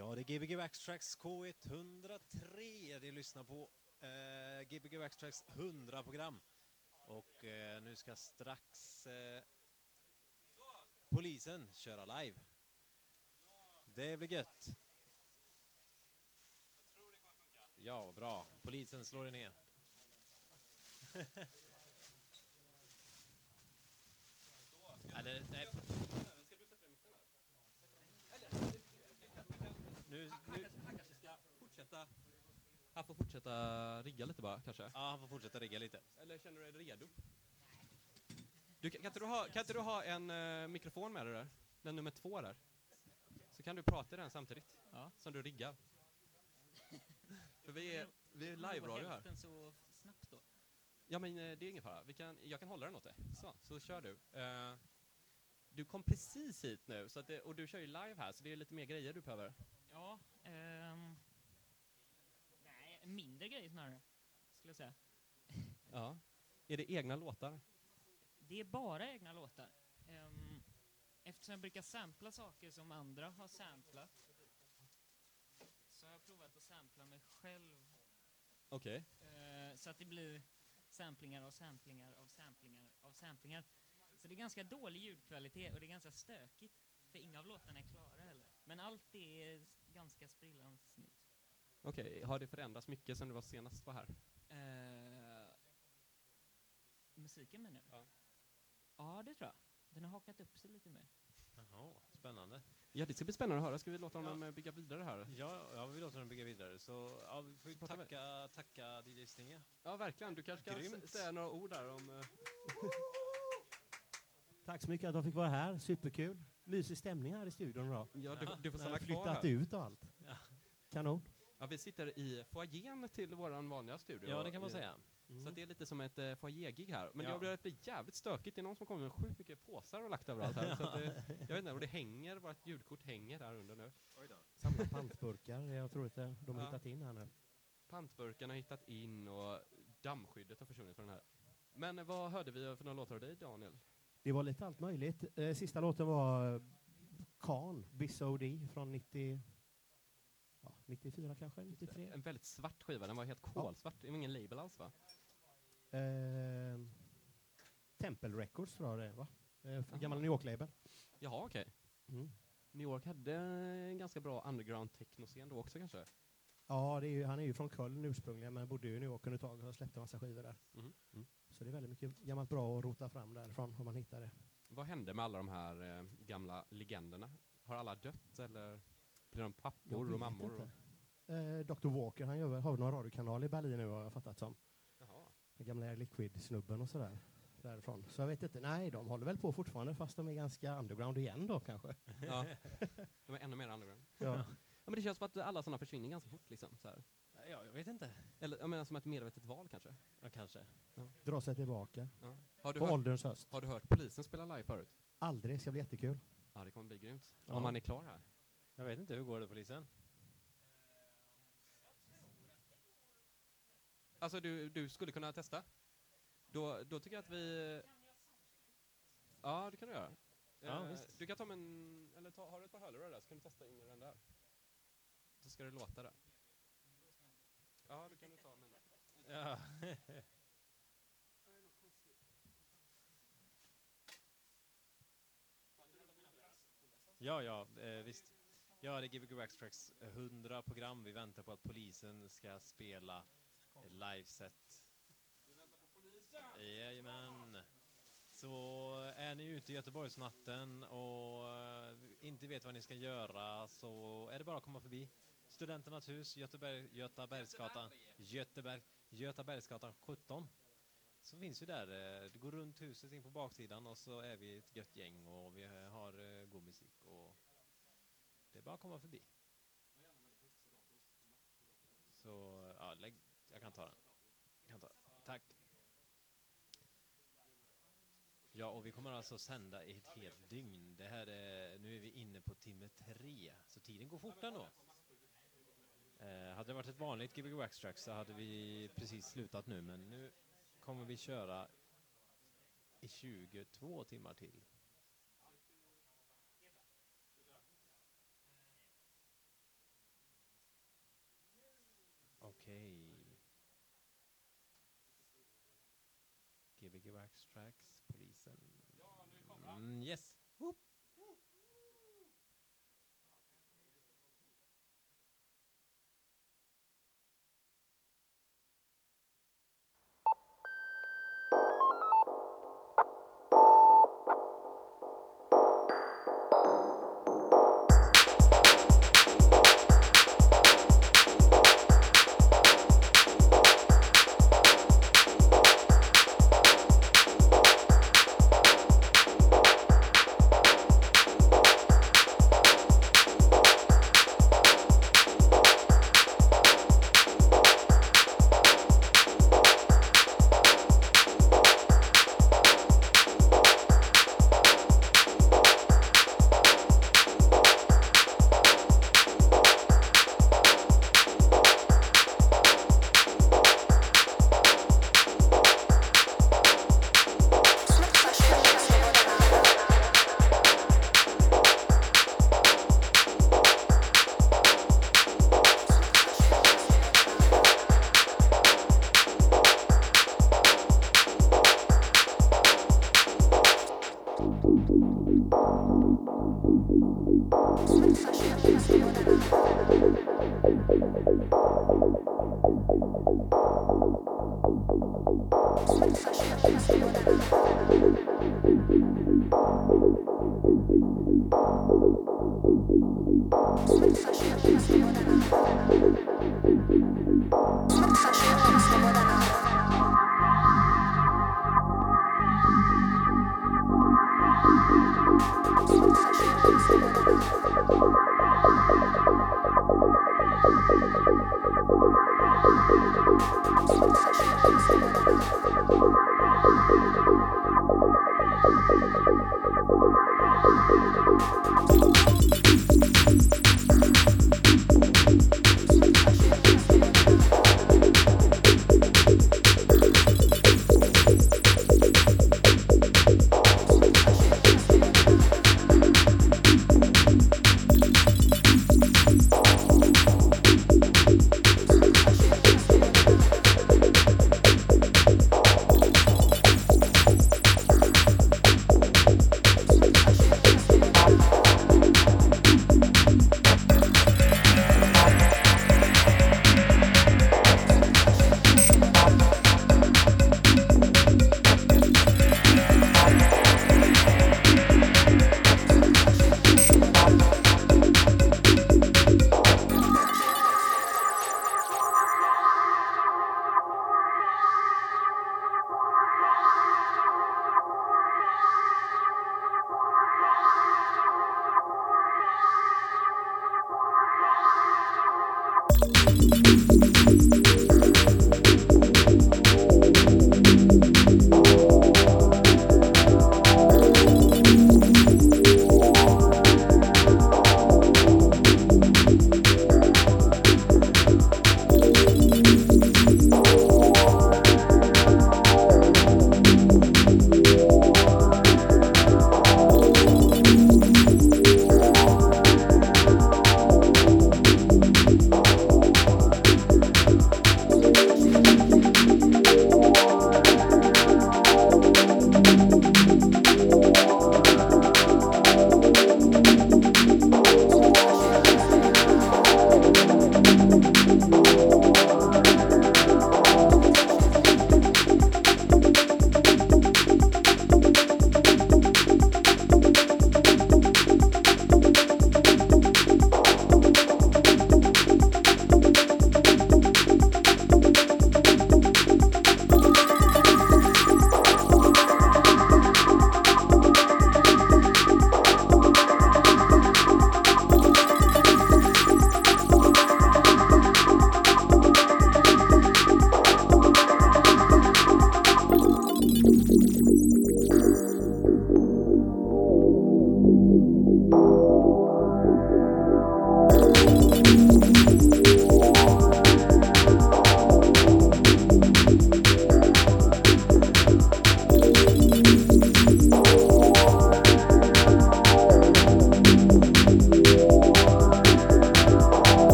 Ja, det är Gbg Backtracks K103 det lyssnar på. Eh, Gbg Backtracks 100-program. Och eh, nu ska strax eh, polisen köra live. Det blir gött. Ja, bra. Polisen slår er ner. Eller, nej. Nu, nu, Han kanske ska fortsätta... Han får fortsätta rigga lite bara, kanske? ja, han får fortsätta rigga lite. Eller känner du dig redo? Du, kan, inte du ha, kan inte du ha en eh, mikrofon med dig där? Den nummer två där. Så kan du prata i den samtidigt. Ja. Som du riggar. För vi är, vi är live-radio här. så snabbt då? Ja men eh, det är ingen fara. Vi kan, jag kan hålla den åt dig. Så, så kör du. Eh, du kom precis hit nu, så det, och du kör ju live här, så det är lite mer grejer du behöver. Ja, ehm... Nej, mindre grejer snarare, skulle jag säga. Ja. Är det egna låtar? Det är bara egna låtar. Ehm, eftersom jag brukar sampla saker som andra har samplat så har jag provat att sampla mig själv Okej. eh, så att det blir samplingar av samplingar av samplingar av samplingar. Så det är ganska dålig ljudkvalitet och det är ganska stökigt. För inga av låtarna är klara heller. Men allt är ganska sprillans nytt. Okej, har det förändrats mycket sen du var senast var här? Eh, musiken menar du? Ja. Ja, det tror jag. Den har hakat upp sig lite mer. Jaha, spännande. Ja, det ska bli spännande att höra. Ska vi låta honom eh, bygga vidare här? Ja, ja vi låter den bygga vidare. Så ja, vi får tacka, tacka DJ Stinge. Ja, verkligen. Du kanske kan Grymt. säga några ord där om... eh, Tack så mycket att de fick vara här. Superkul. Mysig stämning här i studion idag. Ja, du, du får jag stanna kvar flyttat här. ut och allt. Ja. Kanon. Ja, vi sitter i foajén till vår vanliga studio. Ja, det kan man Eh, säga. Så att det är lite som ett uh, foajégig här. Men Ja. det har börjat bli jävligt stökigt. Det är någon som kommer med sjukt mycket påsar och lagt överallt här. så att, eh, jag vet inte, och det hänger, vårt ljudkort hänger där under nu. Samla pantburkar. Jag tror att det- de har Ja. hittat in här nu. Pantburkarna har hittat in och dammskyddet har försvunnit från den här. Men eh, vad hörde vi för några låtar av dig, Daniel? Det var lite allt möjligt. Eh, Sista låten var eh, Khan, Biss O.D. från 90, ja, 94 kanske, 93. En väldigt svart skiva, den var helt kolsvart. Det var ingen label alls va? Eh, Temple Records tror jag det är, va? Eh, gammal New York-label. Jaha, okej. Mm. New York hade en ganska bra underground techno-scen då också kanske? Ja, det är ju, han är ju från Köln ursprungligen men bodde ju i New York under ett tag och släppte en massa skivor där. Mhm. Mm. Så det är väldigt mycket gammalt bra att rota fram därifrån om man hittar det. Vad hände med alla de här eh, gamla legenderna? Har alla dött eller blir de pappor och mammor? Och... Eh, Dr Walker, han gör, har någon radiokanal i Berlin nu har jag fattat som. Jaha. Den gamla Liquid-snubben och sådär. Därifrån. Så jag vet inte, nej de håller väl på fortfarande fast de är ganska underground igen då kanske. Ja. De är ännu mer underground. Ja. Ja, men det känns som att alla sådana försvinner ganska fort liksom. Så här. Ja, jag vet inte. Eller jag menar som ett medvetet val kanske. Ja, kanske. Dra sig tillbaka. Ja. Har, du På hört, ålderns höst. har du hört polisen spela live förut? Aldrig, ska bli jättekul. Ja, det kommer bli grymt. Ja. Om man är klar här. Jag vet inte, hur går det polisen? Alltså du, du skulle kunna testa? Då, då tycker jag att vi... Ja, det kan du göra. Ja, Eh, visst. Du kan ta med en... Eller ta, har du ett par hörlurar där så kan du testa in i den där. Så ska det låta där. Ja, du kan du ta den. Ja. ja, ja, eh, visst. Ja, det är Gbg Backtracks 100 program. Vi väntar på att polisen ska spela liveset. Jajamän. Så är ni ute i Göteborgsnatten och eh, inte vet vad ni ska göra så är det bara att komma förbi. Studenternas hus, Göteborg, Götabergsgatan, Göteberg, Götabergsgatan 17. Så finns vi där. Eh, det går runt huset in på baksidan och så är vi ett gött gäng och vi har eh, god musik och det är bara att komma förbi. Så, ja, lägg, jag kan ta den. Jag kan ta den. Tack. Ja, och vi kommer alltså sända i ett helt dygn. Det här är, nu är vi inne på timme tre, så tiden går fort ändå. Eh, hade det varit ett vanligt Gbg Waxtrack så hade vi precis slutat nu, men nu kommer vi köra i 22 timmar till.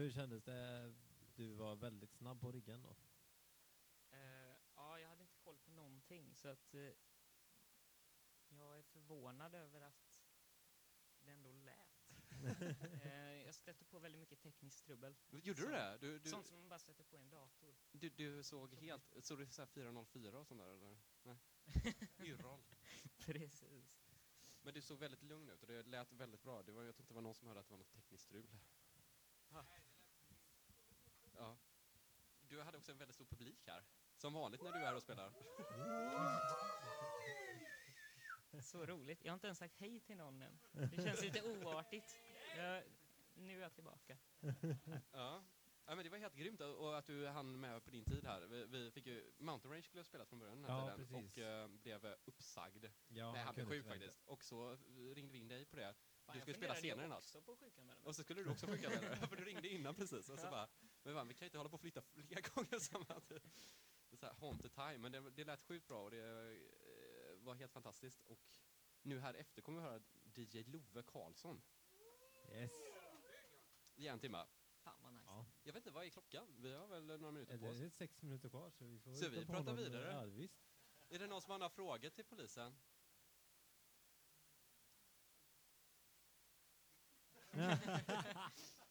Hur kändes det? Du var väldigt snabb på riggen då. Eh, ja, jag hade inte koll på någonting så att eh, jag är förvånad över att det ändå lät. eh, jag stötte på väldigt mycket tekniskt trubbel. Gjorde du det? Du, du, Sånt som man bara sätter på en dator. du, du såg helt, såg du så här 404 och sånt där eller? Nej. Yrrol. Precis. Men du såg väldigt lugn ut och det lät väldigt bra. Det var, jag tror inte det var någon som hörde att det var något tekniskt strul. Ah. Du hade också en väldigt stor publik här. Som vanligt när du är här och spelar. Så roligt. Jag har inte ens sagt hej till någon än. Det känns lite oartigt. Jag, nu är jag tillbaka. Ja. ja, men det var helt grymt och att du hann med på din tid här. Vi, vi fick ju, Mountain Range skulle ha spelat från början den här Ja, tiden precis. och eh, blev eh, uppsagd. Ja, Nej, han blev sjuk faktiskt. Och så ringde vi in dig på det. Fan, Du skulle spela senare i natt. sjukanmäla. Och så skulle du också med det, för du ringde innan precis. Och så Ja. bara, men fan, vi kan inte hålla på och flytta flera gånger samma tid. Det är så här, haunted time, men det, det lät sjukt bra och det eh, var helt fantastiskt. Och nu här efter kommer vi höra DJ Love Karlsson Yes. i en timme. Fan vad nice. Ja. Jag vet inte, vad är klockan? Vi har väl några minuter på Det oss. är sex minuter kvar så vi får Så vi pratar vidare? Ja, visst. Är det någon som har några frågor till polisen?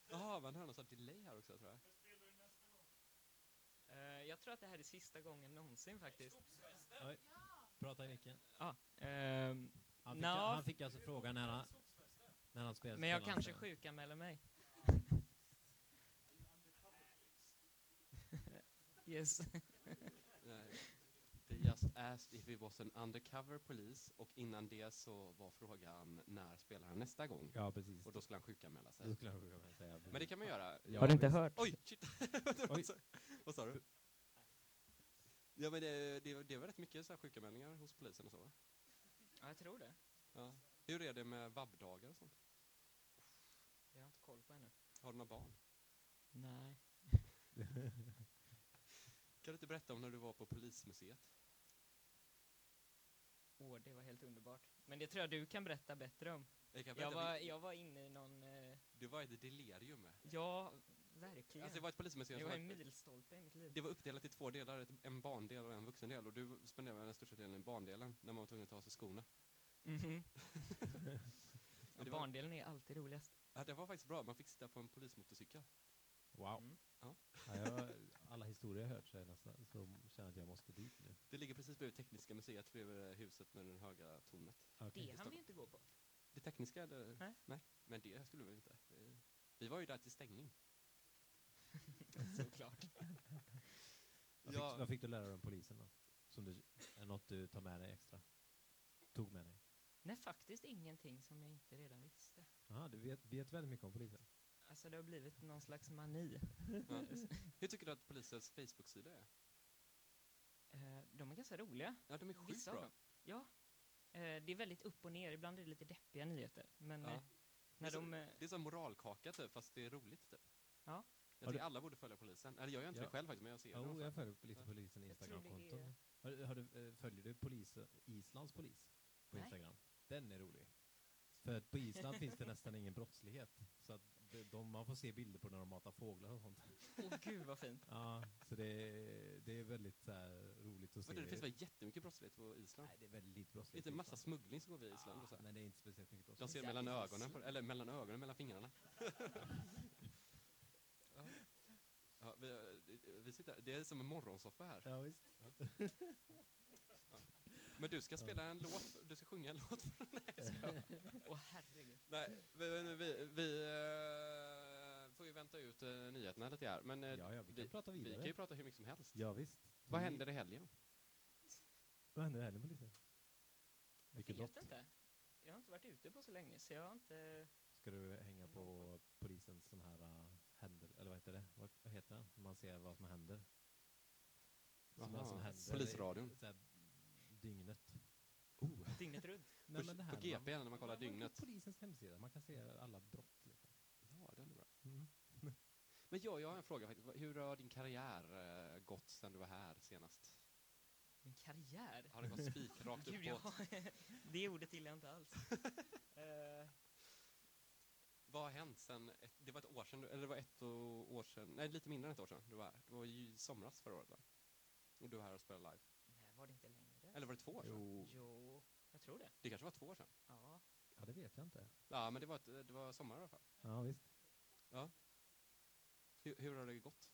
Jaha, man hör någon här delay här också tror jag. Jag tror att det här är sista gången någonsin faktiskt. Prata i micken. Ja. ehm, Han fick, Nå. han fick alltså frågan när han, när han spelade. men jag spelade kanske sjukanmäler mig. yes. They just asked if he was an undercover police och innan det så var frågan när spelar han nästa gång? Ja, precis. Och då skulle han sjukanmäla Då sig. skulle jag kunna säga. Men det kan man göra. Ja, Har du inte visst. hört? Oj, shit! Oj. Vad sa du? Ja men det, det, det var rätt mycket så här sjukanmälningar hos polisen och så va? Ja, jag tror det. Ja. Hur är det med vabbdagar och sånt? Det har jag inte koll på ännu. Har du några barn? Nej. Kan du inte berätta om när du var på polismuseet? Åh, det var helt underbart. Men det tror jag du kan berätta bättre om. Jag Jag var, jag var inne i någon... Eh, det var ett delirium. ja, verkligen. Alltså det var ett polismuseum det som var var, en milstolpe i mitt liv. det var uppdelat i två delar, ett- en barndel och en vuxendel. Och du spenderade den största delen i barndelen när man var tvungen att ta av sig skorna. Mhm. Men det var- Barndelen är alltid roligast. Ja, det var faktiskt bra, man fick sitta på en polismotorcykel. Wow. Mm. Ja. Ja, jag, alla historier jag hört så, nästan, så känner jag att jag måste dit nu. Det ligger precis bredvid Tekniska museet, bredvid huset med det höga tornet. Okay. Det hann vi inte gå på. Det tekniska, eller? Nej. Men det skulle vi inte. Vi- Vi var ju där till stängning. Såklart. Vad, Ja. fick, vad fick du lära dig om polisen då? Som du, är något du tar med dig extra? Tog med dig? Nej, faktiskt ingenting som jag inte redan visste. Jaha, du vet, vet väldigt mycket om polisen? Alltså det har blivit någon slags mani. Ja. Hur tycker du att polisens Facebook-sida är? Eh, de är ganska roliga. Ja, de är sjukt bra. Ja. Eh, det är väldigt upp och ner. Ibland är det lite deppiga nyheter. Men Ja. eh, när Det är de... Eh, Det är som moralkaka typ, fast det är roligt typ. Ja. Jag Har tycker du- alla borde följa polisen. Eller jag gör inte Ja. det själv faktiskt, men jag ser det. Jo, ofta. jag följer lite Ja. polisen det är- Har, du- har du, eh, följer du polis, Islands polis på Nej. Instagram? Den är rolig. För att på Island finns det nästan ingen brottslighet. Så att de, de, man får se bilder på när de matar fåglar och sånt. Åh gud vad fint. Ja, så det, är- det är väldigt så här, roligt att se. Men det finns väl jättemycket brottslighet på Island? Nej, det är väldigt lite brottslighet. Inte på massa Island. smuggling som går via Island och så Ja, här. men det är inte speciellt mycket De brottslighet. ser mellan ögonen, på, eller mellan ögonen, mellan fingrarna. ja. Ja, vi, vi sitter, det är som en morgonsoffa här. Ja, visst. Men du ska spela en låt, du ska sjunga en låt för Nej, jag skojar. Åh herregud. Nej, vi, vi, vi eh, får ju vänta ut uh, nyheterna lite här. Men eh, Ja, ja, vi kan prata vi vidare. kan ju prata hur mycket som helst. Ja, visst. Vad Vi- händer i helgen? Vad händer här med polisen? Jag Vilket vet lott? inte. Jag har inte varit ute på så länge så jag har inte... Ska du hänga på polisens sån här uh, händer, eller vad heter det? Vad, vad heter det? Man ser vad som händer. Som, Jaha, som händer Polisradion. Så här, dygnet. Dygnet runt. Nej, På- men det på här, GP man- när man kollar Ja, dygnet. På polisens hemsida, man kan se alla brott. Liksom. Ja, det är bra. Mm. Men jag, jag har en fråga faktiskt. Vad- Hur har din karriär eh, gått sedan du var här senast? Min karriär? Har det gått spikrakt Gud, uppåt? ja. det ordet gillar jag inte alls. Eh, Vad har hänt sen, ett, det var ett år sedan, eller det var ett år sedan, nej lite mindre än ett år sedan du var här. Det var ju i somras förra året va? Och du var här och spelade live. nej, var det inte längre? Eller var det två år sedan? Jo, Jo, jag tror det. Det kanske var två år sedan? Ja. ja, det vet jag inte. Ja, men det var, ett, det var sommar i alla fall. Ja, visst. Hur, hur har det gått?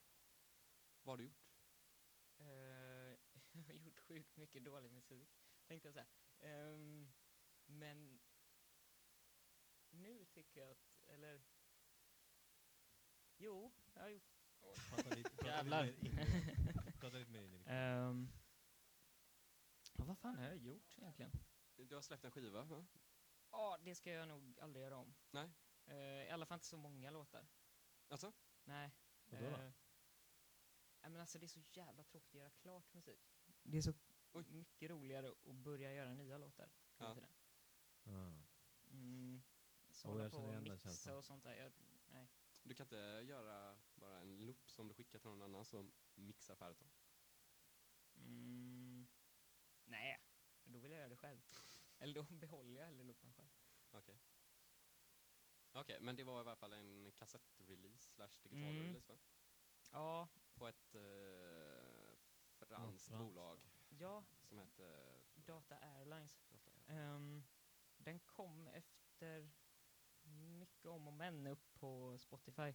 Vad har du gjort? Eh, jag har gjort sjukt mycket dålig musik, tänkte jag säga. Ehm, men nu tycker jag att, eller... Jo, jag har gjort... Prata lite, prata Jävlar. lite mer in i- Prata lite mer in i micken. Um, ja, vad fan har jag gjort egentligen? Du har släppt en skiva, va? Ja, det ska jag nog aldrig göra om. Nej. Eh, I alla fall inte så många låtar. Alltså? Nej. Vadå då? Eh, nej, men alltså det är så jävla tråkigt att göra klart musik. Det är så Oj. mycket roligare att börja göra nya låtar. hela Ja. tiden. Ja. Mm, hålla på och mixa och sånt där. Jag, nej. Du kan inte göra bara en loop som du skickar till någon annan som mixar färdigt dem? Mm, nej, då vill jag göra det själv. Eller då behåller jag hellre loopen själv. Okej. Okej, men det var i alla fall en kassettrelease slash digital Mm. release va? Ja, På ett eh, franskt bolag ja, som hette... Data Airlines. Data. Ehm, den kom efter mycket om och men upp på Spotify.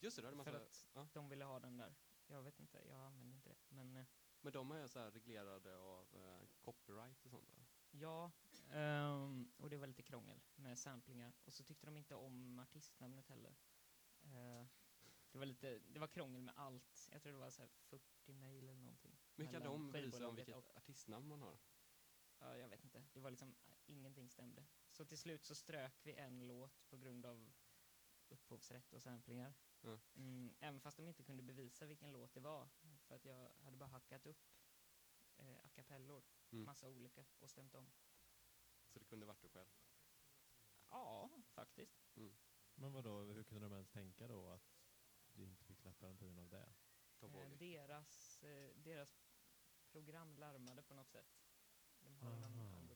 Just det, då hade man För så, att ja. de ville ha den där. Jag vet inte, jag använder inte det. Men eh, Men de är så här reglerade av eh, copyright och sånt va? ja, ehm, och det var lite krångel med samplingar. Och så tyckte de inte om artistnamnet heller. Eh, det var lite, det var krångel med allt. Jag tror det var så här 40 mail eller någonting. Men kan mellan de bry sig om skivbolaget vilket och- artistnamn man har? Ja, jag vet inte. Det var liksom, äh, ingenting stämde. Så till slut så strök vi en låt på grund av upphovsrätt och samplingar. Ja. Mm, även fast de inte kunde bevisa vilken låt det var. För att jag hade bara hackat upp eh, a cappellor, Mm. massa olika, och stämt om. Så det kunde varit du själv? Ja, faktiskt. Men vadå, hur kunde de ens tänka då att du inte fick släppa den på grund av det? Eh, deras, eh, deras program larmade på något sätt. De har någon.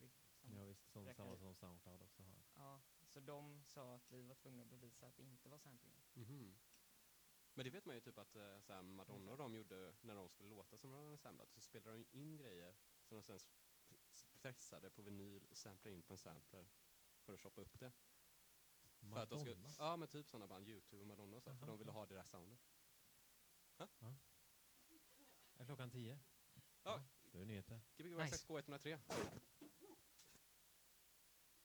Som, räknar samma ut. som Soundcloud också har. ja, så de sa att vi var tvungna att bevisa att det inte var samplingar. Mhm. Men det vet man ju typ att eh, så här, Madonna och de gjorde, när de skulle låta som de hade samlat, så spelade de ju in grejer som de sen s- pressade på vinyl och samplade in på en sampler för att shoppa upp det. För att de skulle, Madonna? ja men typ sådana band, Youtube och Madonna och så, här, för Aha. de ville ha det där soundet. Är klockan tio? Ja. Då är det nyheter. Gbg Nice. nice. K103.